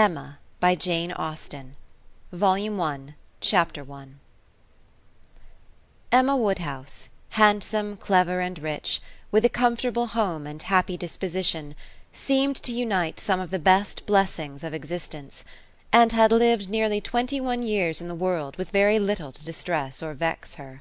Emma by Jane Austen Volume One, Chapter One Emma Woodhouse, handsome, clever and rich, with a comfortable home and happy disposition, seemed to unite some of the best blessings of existence, and had lived nearly twenty one years in the world with very little to distress or vex her.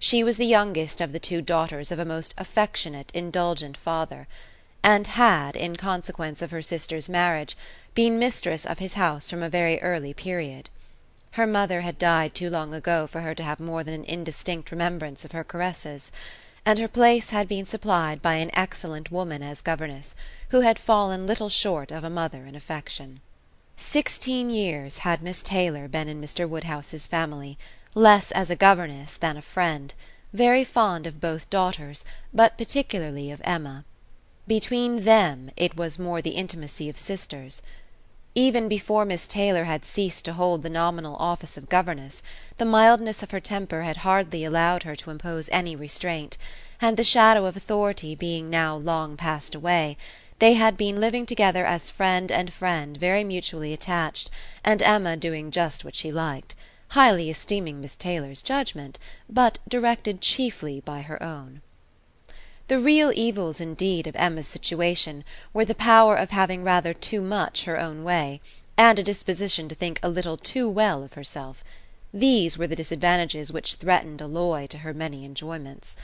She was the youngest of the two daughters of a most affectionate, indulgent father, and had, in consequence of her sister's marriage, been mistress of his house from a very early period. Her mother had died too long ago for her to have more than an indistinct remembrance of her caresses, and her place had been supplied by an excellent woman as governess, who had fallen little short of a mother in affection. Sixteen years had Miss Taylor been in Mr. Woodhouse's family, less as a governess than a friend, very fond of both daughters, but particularly of Emma. Between them it was more the intimacy of sisters. Even before Miss Taylor had ceased to hold the nominal office of governess, the mildness of her temper had hardly allowed her to impose any restraint, and the shadow of authority being now long passed away, they had been living together as friend and friend very mutually attached, and Emma doing just what she liked, highly esteeming Miss Taylor's judgment, but directed chiefly by her own. The real evils indeed of Emma's situation were the power of having rather too much her own way, and a disposition to think a little too well of herself: these were the disadvantages which threatened alloy to her many enjoyments.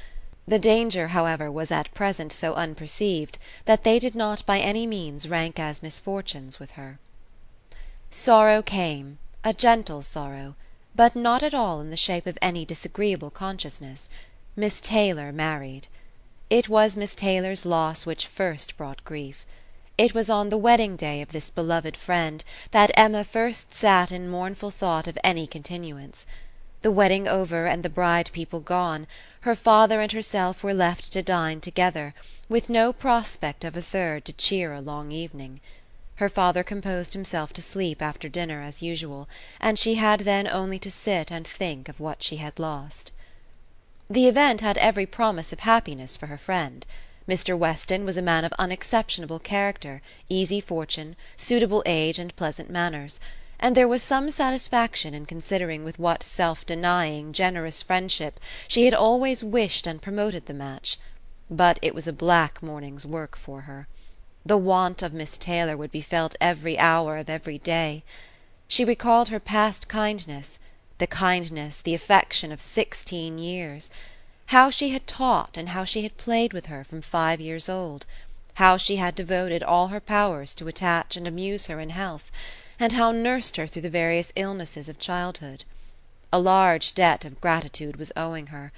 The danger, however, was at present so unperceived that they did not by any means rank as misfortunes with her. Sorrow came, a gentle sorrow, but not at all in the shape of any disagreeable consciousness. Miss Taylor married. It was Miss Taylor's loss which first brought grief. It was on the wedding day of this beloved friend that Emma first sat in mournful thought of any continuance. The wedding over and the bride people gone, her father and herself were left to dine together, with no prospect of a third to cheer a long evening. Her father composed himself to sleep after dinner as usual, and she had then only to sit and think of what she had lost. The event had every promise of happiness for her friend. Mr. Weston was a man of unexceptionable character, easy fortune, suitable age and pleasant manners; and there was some satisfaction in considering with what self denying, generous friendship she had always wished and promoted the match. But it was a black morning's work for her. The want of Miss Taylor would be felt every hour of every day. She recalled her past kindness the kindness, the affection of sixteen years; how she had taught and how she had played with her from five years old; how she had devoted all her powers to attach and amuse her in health, and how nursed her through the various illnesses of childhood. A large debt of gratitude was owing her;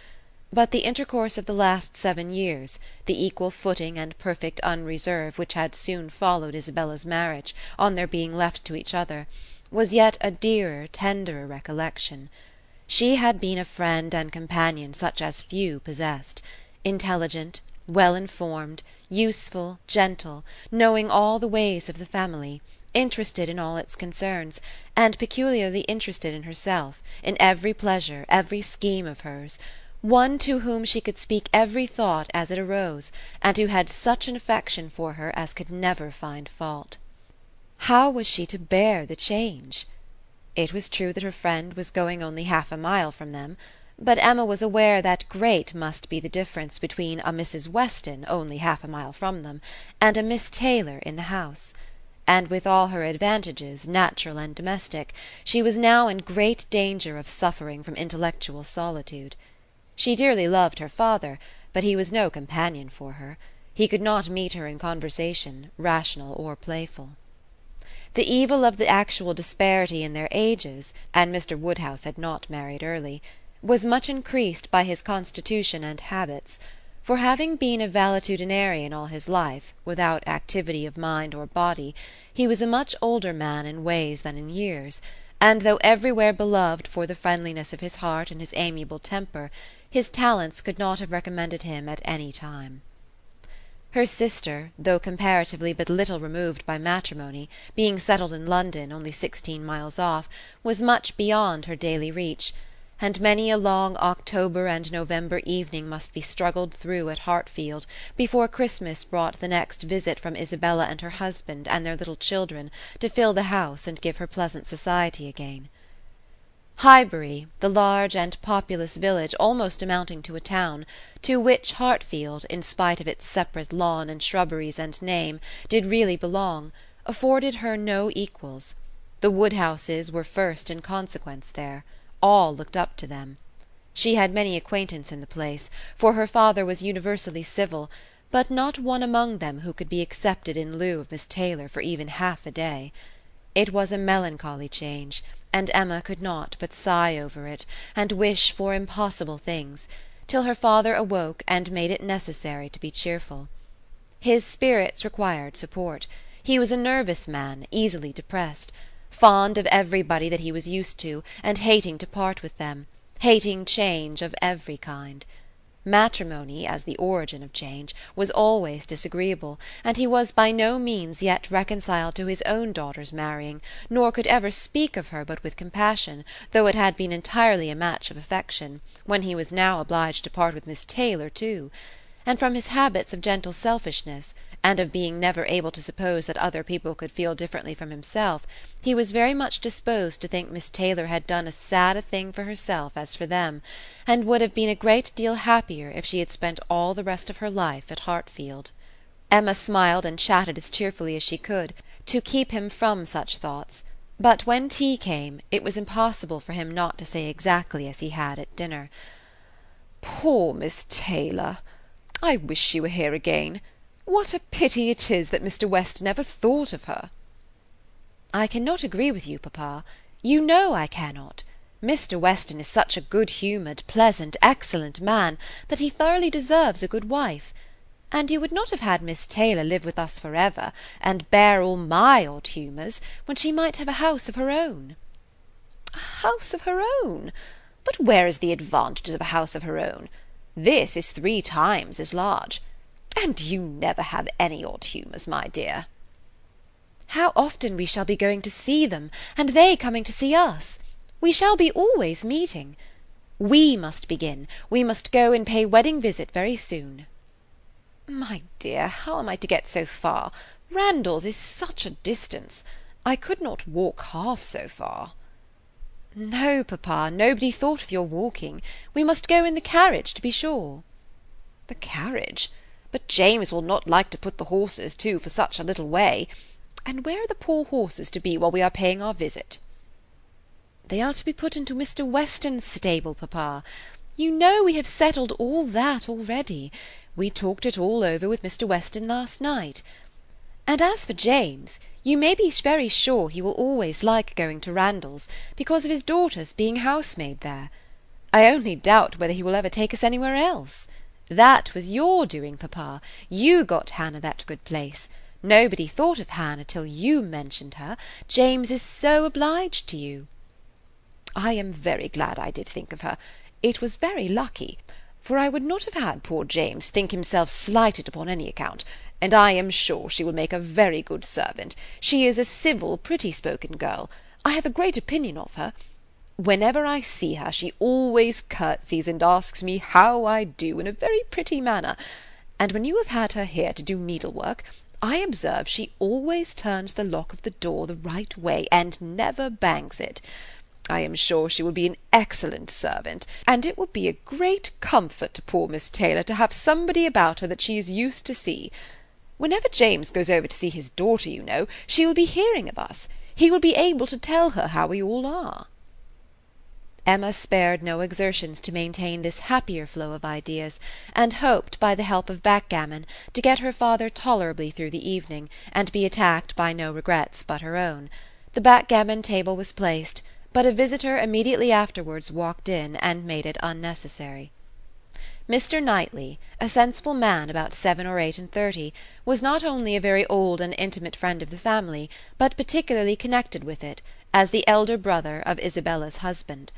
but the intercourse of the last seven years, the equal footing and perfect unreserve which had soon followed Isabella's marriage, on their being left to each other was yet a dearer tenderer recollection. She had been a friend and companion such as few possessed; intelligent, well informed, useful, gentle, knowing all the ways of the family, interested in all its concerns, and peculiarly interested in herself, in every pleasure, every scheme of hers; one to whom she could speak every thought as it arose, and who had such an affection for her as could never find fault. How was she to bear the change? It was true that her friend was going only half a mile from them, but Emma was aware that great must be the difference between a Mrs. Weston only half a mile from them and a Miss Taylor in the house; and with all her advantages, natural and domestic, she was now in great danger of suffering from intellectual solitude. She dearly loved her father, but he was no companion for her; he could not meet her in conversation, rational or playful. The evil of the actual disparity in their ages and Mr. Woodhouse had not married early was much increased by his constitution and habits; for having been a valetudinarian all his life, without activity of mind or body, he was a much older man in ways than in years, and though everywhere beloved for the friendliness of his heart and his amiable temper, his talents could not have recommended him at any time. Her sister, though comparatively but little removed by matrimony, being settled in London, only sixteen miles off, was much beyond her daily reach and many a long October and November evening must be struggled through at Hartfield before Christmas brought the next visit from Isabella and her husband and their little children to fill the house and give her pleasant society again. Highbury, the large and populous village almost amounting to a town, to which Hartfield, in spite of its separate lawn and shrubberies and name, did really belong, afforded her no equals. The Woodhouses were first in consequence there; all looked up to them. She had many acquaintance in the place, for her father was universally civil, but not one among them who could be accepted in lieu of Miss Taylor for even half a day. It was a melancholy change, and Emma could not but sigh over it, and wish for impossible things, till her father awoke and made it necessary to be cheerful. His spirits required support; he was a nervous man, easily depressed fond of everybody that he was used to, and hating to part with them, hating change of every kind. Matrimony, as the origin of change, was always disagreeable, and he was by no means yet reconciled to his own daughter's marrying, nor could ever speak of her but with compassion, though it had been entirely a match of affection, when he was now obliged to part with Miss Taylor too; and from his habits of gentle selfishness and of being never able to suppose that other people could feel differently from himself, he was very much disposed to think Miss Taylor had done as sad a thing for herself as for them, and would have been a great deal happier if she had spent all the rest of her life at Hartfield. Emma smiled and chatted as cheerfully as she could, to keep him from such thoughts; but when tea came, it was impossible for him not to say exactly as he had at dinner. "Poor Miss Taylor! I wish she were here again. What a pity it is that Mr. Weston never thought of her!" "I cannot agree with you, papa. You know I cannot. Mr. Weston is such a good humoured, pleasant, excellent man, that he thoroughly deserves a good wife. And you would not have had Miss Taylor live with us for ever, and bear all my odd humours, when she might have a house of her own." "A house of her own! But where is the advantages of a house of her own? This is three times as large. And you never have any odd humours, my dear." "How often we shall be going to see them, and they coming to see us! We shall be always meeting. We must begin; we must go and pay wedding visit very soon." "My dear, how am I to get so far? Randalls is such a distance. I could not walk half so far." "No, papa, nobody thought of your walking. We must go in the carriage, to be sure." "The carriage! But James will not like to put the horses to for such a little way. And where are the poor horses to be while we are paying our visit?" "They are to be put into Mr. Weston's stable, papa. You know we have settled all that already. We talked it all over with Mr. Weston last night. And as for James, you may be very sure he will always like going to Randalls, because of his daughter's being housemaid there. I only doubt whether he will ever take us anywhere else. That was your doing, papa; you got Hannah that good place. Nobody thought of Hannah till you mentioned her. James is so obliged to you." "I am very glad I did think of her. It was very lucky, for I would not have had poor James think himself slighted upon any account, and I am sure she will make a very good servant. She is a civil, pretty spoken girl. I have a great opinion of her. Whenever I see her she always curtsies and asks me how I do in a very pretty manner; and when you have had her here to do needlework, I observe she always turns the lock of the door the right way, and never bangs it. I am sure she will be an excellent servant, and it will be a great comfort to poor Miss Taylor to have somebody about her that she is used to see. Whenever James goes over to see his daughter, you know, she will be hearing of us. He will be able to tell her how we all are. Emma spared no exertions to maintain this happier flow of ideas, and hoped, by the help of backgammon, to get her father tolerably through the evening, and be attacked by no regrets but her own. The backgammon table was placed, but a visitor immediately afterwards walked in and made it unnecessary. Mr. Knightley, a sensible man about seven or eight and thirty, was not only a very old and intimate friend of the family, but particularly connected with it, as the elder brother of Isabella's husband.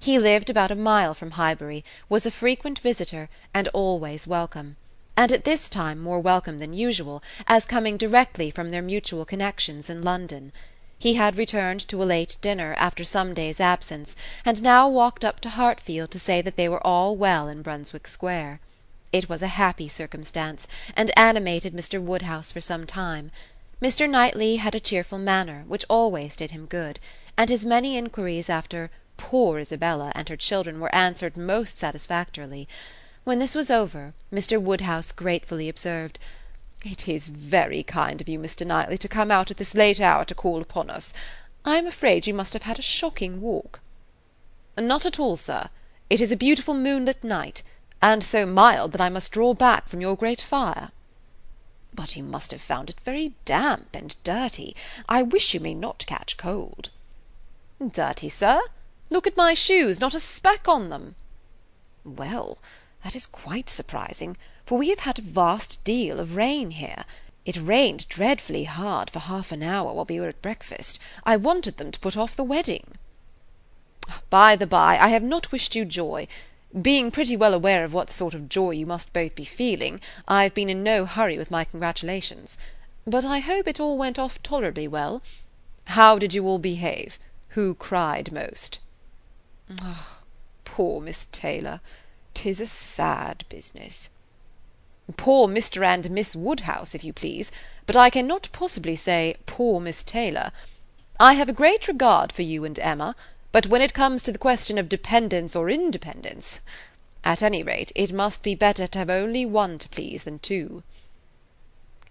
He lived about a mile from Highbury, was a frequent visitor, and always welcome; and at this time more welcome than usual, as coming directly from their mutual connections in London. He had returned to a late dinner, after some days' absence, and now walked up to Hartfield to say that they were all well in Brunswick Square. It was a happy circumstance, and animated Mr. Woodhouse for some time. Mr. Knightley had a cheerful manner, which always did him good, and his many inquiries after "poor Isabella" and her children were answered most satisfactorily. When this was over, Mr. Woodhouse gratefully observed, "It is very kind of you, Mr. Knightley, to come out at this late hour to call upon us. I am afraid you must have had a shocking walk." "Not at all, Sir. It is a beautiful moonlight night, and so mild that I must draw back from your great fire." "But you must have found it very damp and dirty. I wish you may not catch cold." "Dirty, sir? Look at my shoes, not a speck on them." "Well, that is quite surprising, for we have had a vast deal of rain here. It rained dreadfully hard for half an hour while we were at breakfast. I wanted them to put off the wedding." "By the by, I have not wished you joy. Being pretty well aware of what sort of joy you must both be feeling, I have been in no hurry with my congratulations. But I hope it all went off tolerably well. How did you all behave? Who cried most?" "Ah, poor Miss Taylor! 'Tis a sad business." "Poor Mr. and Miss Woodhouse, if you please; but I cannot possibly say poor Miss Taylor. I have a great regard for you and Emma. But when it comes to the question of dependence or independence at any rate, it must be better to have only one to please than two."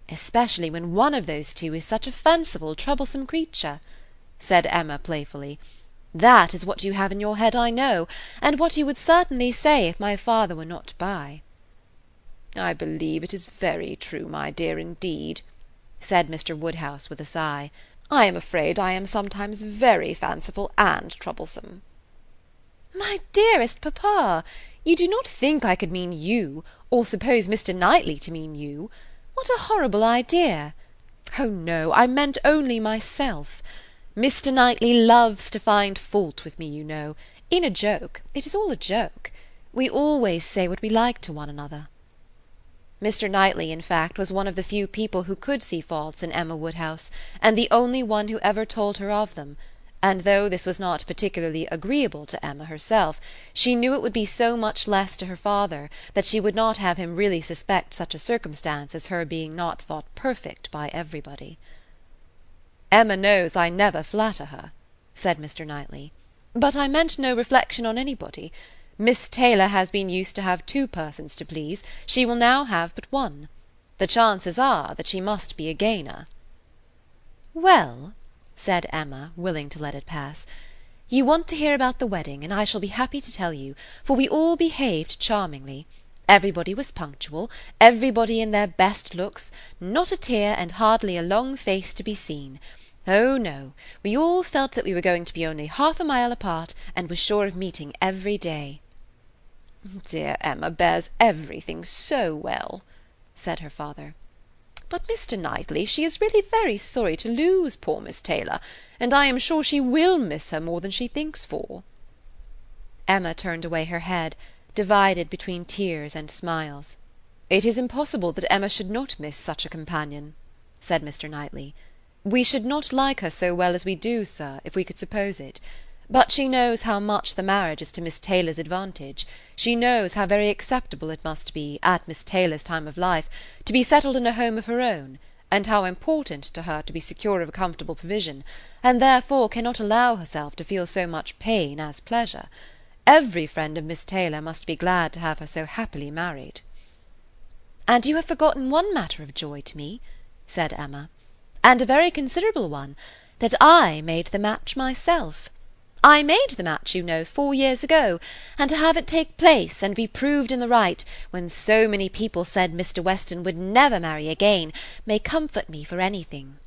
"Especially when one of those two is such a fanciful, troublesome creature," said Emma playfully. "That is what you have in your head, I know, and what you would certainly say if my father were not by." "I believe it is very true, my dear, indeed," said Mr. Woodhouse with a sigh. I am afraid I am sometimes very fanciful and troublesome." "My dearest papa! You do not think I could mean you, or suppose Mr. Knightley to mean you? What a horrible idea! Oh no, I meant only myself. Mr. Knightley loves to find fault with me, you know, in a joke; it is all a joke. We always say what we like to one another. Mr. Knightley, in fact, was one of the few people who could see faults in Emma Woodhouse, and the only one who ever told her of them; and though this was not particularly agreeable to Emma herself, she knew it would be so much less to her father that she would not have him really suspect such a circumstance as her being not thought perfect by everybody. "Emma knows I never flatter her," said Mr. Knightley; "but I meant no reflection on anybody. Miss Taylor has been used to have two persons to please, she will now have but one. The chances are that she must be a gainer." "Well," said Emma, willing to let it pass, "you want to hear about the wedding, and I shall be happy to tell you, for we all behaved charmingly. Everybody was punctual, everybody in their best looks, not a tear and hardly a long face to be seen. Oh no, we all felt that we were going to be only half a mile apart, and were sure of meeting every day. "Dear Emma bears everything so well," said her father. "But, Mr. Knightley, she is really very sorry to lose poor Miss Taylor, and I am sure she will miss her more than she thinks for." Emma turned away her head, divided between tears and smiles. "It is impossible that Emma should not miss such a companion," said Mr. Knightley. "We should not like her so well as we do, sir, if we could suppose it. But she knows how much the marriage is to Miss Taylor's advantage; she knows how very acceptable it must be, at Miss Taylor's time of life, to be settled in a home of her own, and how important to her to be secure of a comfortable provision, and therefore cannot allow herself to feel so much pain as pleasure. Every friend of Miss Taylor must be glad to have her so happily married." "And you have forgotten one matter of joy to me," said Emma, "and a very considerable one, that I made the match myself. I made the match, you know, four years ago, and to have it take place and be proved in the right, when so many people said Mr. Weston would never marry again, may comfort me for anything."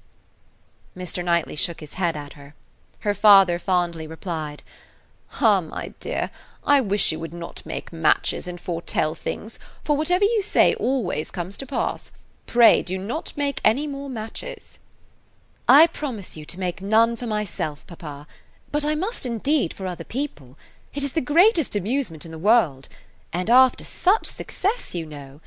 Mr. Knightley shook his head at her. Her father fondly replied, "Ah, my dear, I wish you would not make matches and foretell things, for whatever you say always comes to pass. Pray do not make any more matches." "I promise you to make none for myself, papa. But I must indeed for other people. It is the greatest amusement in the world. And after such success, you know.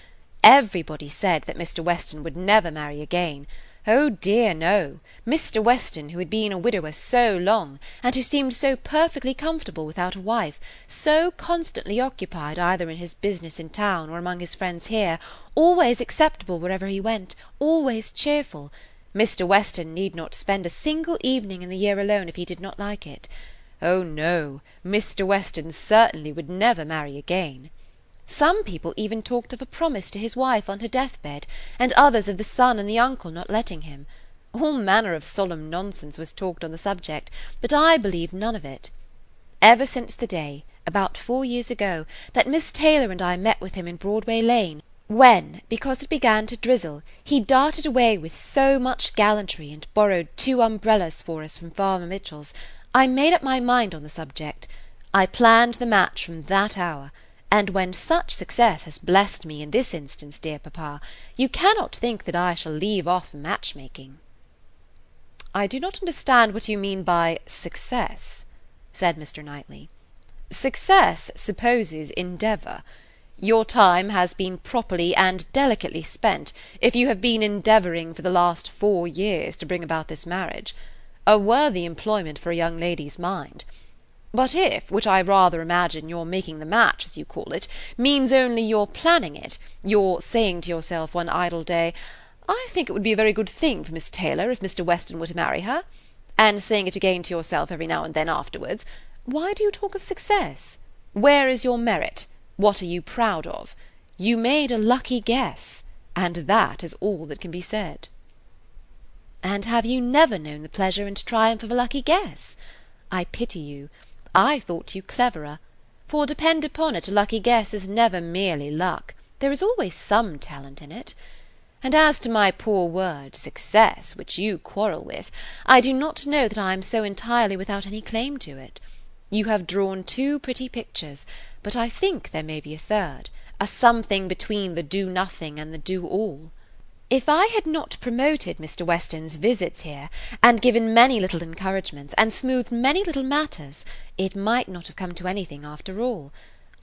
Everybody said that Mr. Weston would never marry again. Oh dear, no! Mr. Weston, who had been a widower so long, and who seemed so perfectly comfortable without a wife, so constantly occupied either in his business in town or among his friends here, always acceptable wherever he went, always cheerful, Mr. Weston need not spend a single evening in the year alone if he did not like it. Oh no, Mr. Weston certainly would never marry again. Some people even talked of a promise to his wife on her deathbed, and others of the son and the uncle not letting him. All manner of solemn nonsense was talked on the subject, but I believed none of it. Ever since the day, about four years ago, that Miss Taylor and I met with him in Broadway Lane, when, because it began to drizzle, he darted away with so much gallantry and borrowed two umbrellas for us from Farmer Mitchell's, I made up my mind on the subject. I planned the match from that hour and when such success has blessed me in this instance, dear papa, you cannot think that I shall leave off match making." "I do not understand what you mean by success," said Mr. Knightley. "Success supposes endeavour. Your time has been properly and delicately spent if you have been endeavouring for the last four years to bring about this marriage. A worthy employment for a young lady's mind. But if, which I rather imagine your making the match, as you call it, means only your planning it, your saying to yourself one idle day, I think it would be a very good thing for Miss Taylor if Mr. Weston were to marry her, and saying it again to yourself every now and then afterwards, why do you talk of success? Where is your merit? What are you proud of? You made a lucky guess, and that is all that can be said." "And have you never known the pleasure and triumph of a lucky guess? I pity you. I thought you cleverer; for depend upon it a lucky guess is never merely luck; there is always some talent in it. And as to my poor word, success, which you quarrel with, I do not know that I am so entirely without any claim to it. You have drawn two pretty pictures, but I think there may be a third, a something between the do nothing and the do all. If I had not promoted Mr. Weston's visits here, and given many little encouragements, and smoothed many little matters, it might not have come to anything after all.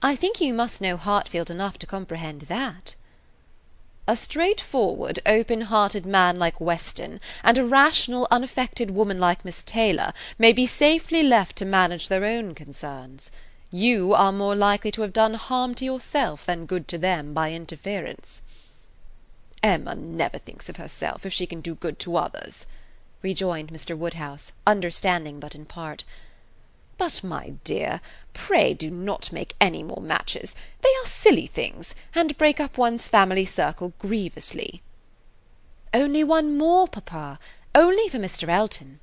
I think you must know Hartfield enough to comprehend that." "A straightforward, open hearted man like Weston, and a rational, unaffected woman like Miss Taylor, may be safely left to manage their own concerns. You are more likely to have done harm to yourself than good to them by interference. "Emma never thinks of herself, if she can do good to others," rejoined Mr. Woodhouse, understanding but in part. "But, my dear, pray do not make any more matches; they are silly things, and break up one's family circle grievously." "Only one more, papa, only for Mr. Elton.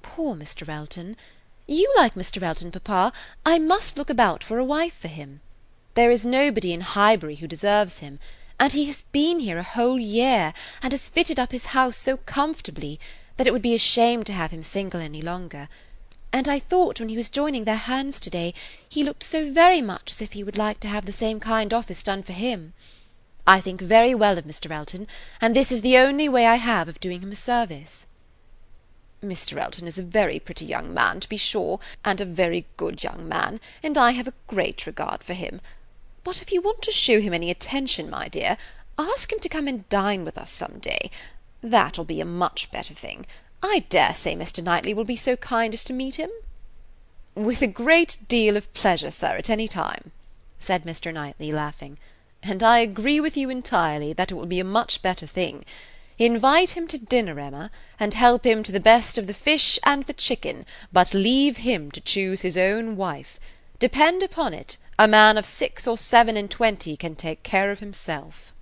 Poor Mr. Elton! You like Mr. Elton, papa; I must look about for a wife for him. There is nobody in Highbury who deserves him and he has been here a whole year, and has fitted up his house so comfortably, that it would be a shame to have him single any longer; and I thought when he was joining their hands to day, he looked so very much as if he would like to have the same kind office done for him. I think very well of Mr. Elton, and this is the only way I have of doing him a service." "Mr. Elton is a very pretty young man, to be sure, and a very good young man, and I have a great regard for him. But if you want to show him any attention, my dear, ask him to come and dine with us some day. That'll be a much better thing. I dare say Mr. Knightley will be so kind as to meet him." "With a great deal of pleasure, sir, at any time," said Mr. Knightley, laughing; "and I agree with you entirely that it will be a much better thing. Invite him to dinner, Emma, and help him to the best of the fish and the chicken, but leave him to choose his own wife. Depend upon it. A man of six or seven and twenty can take care of himself."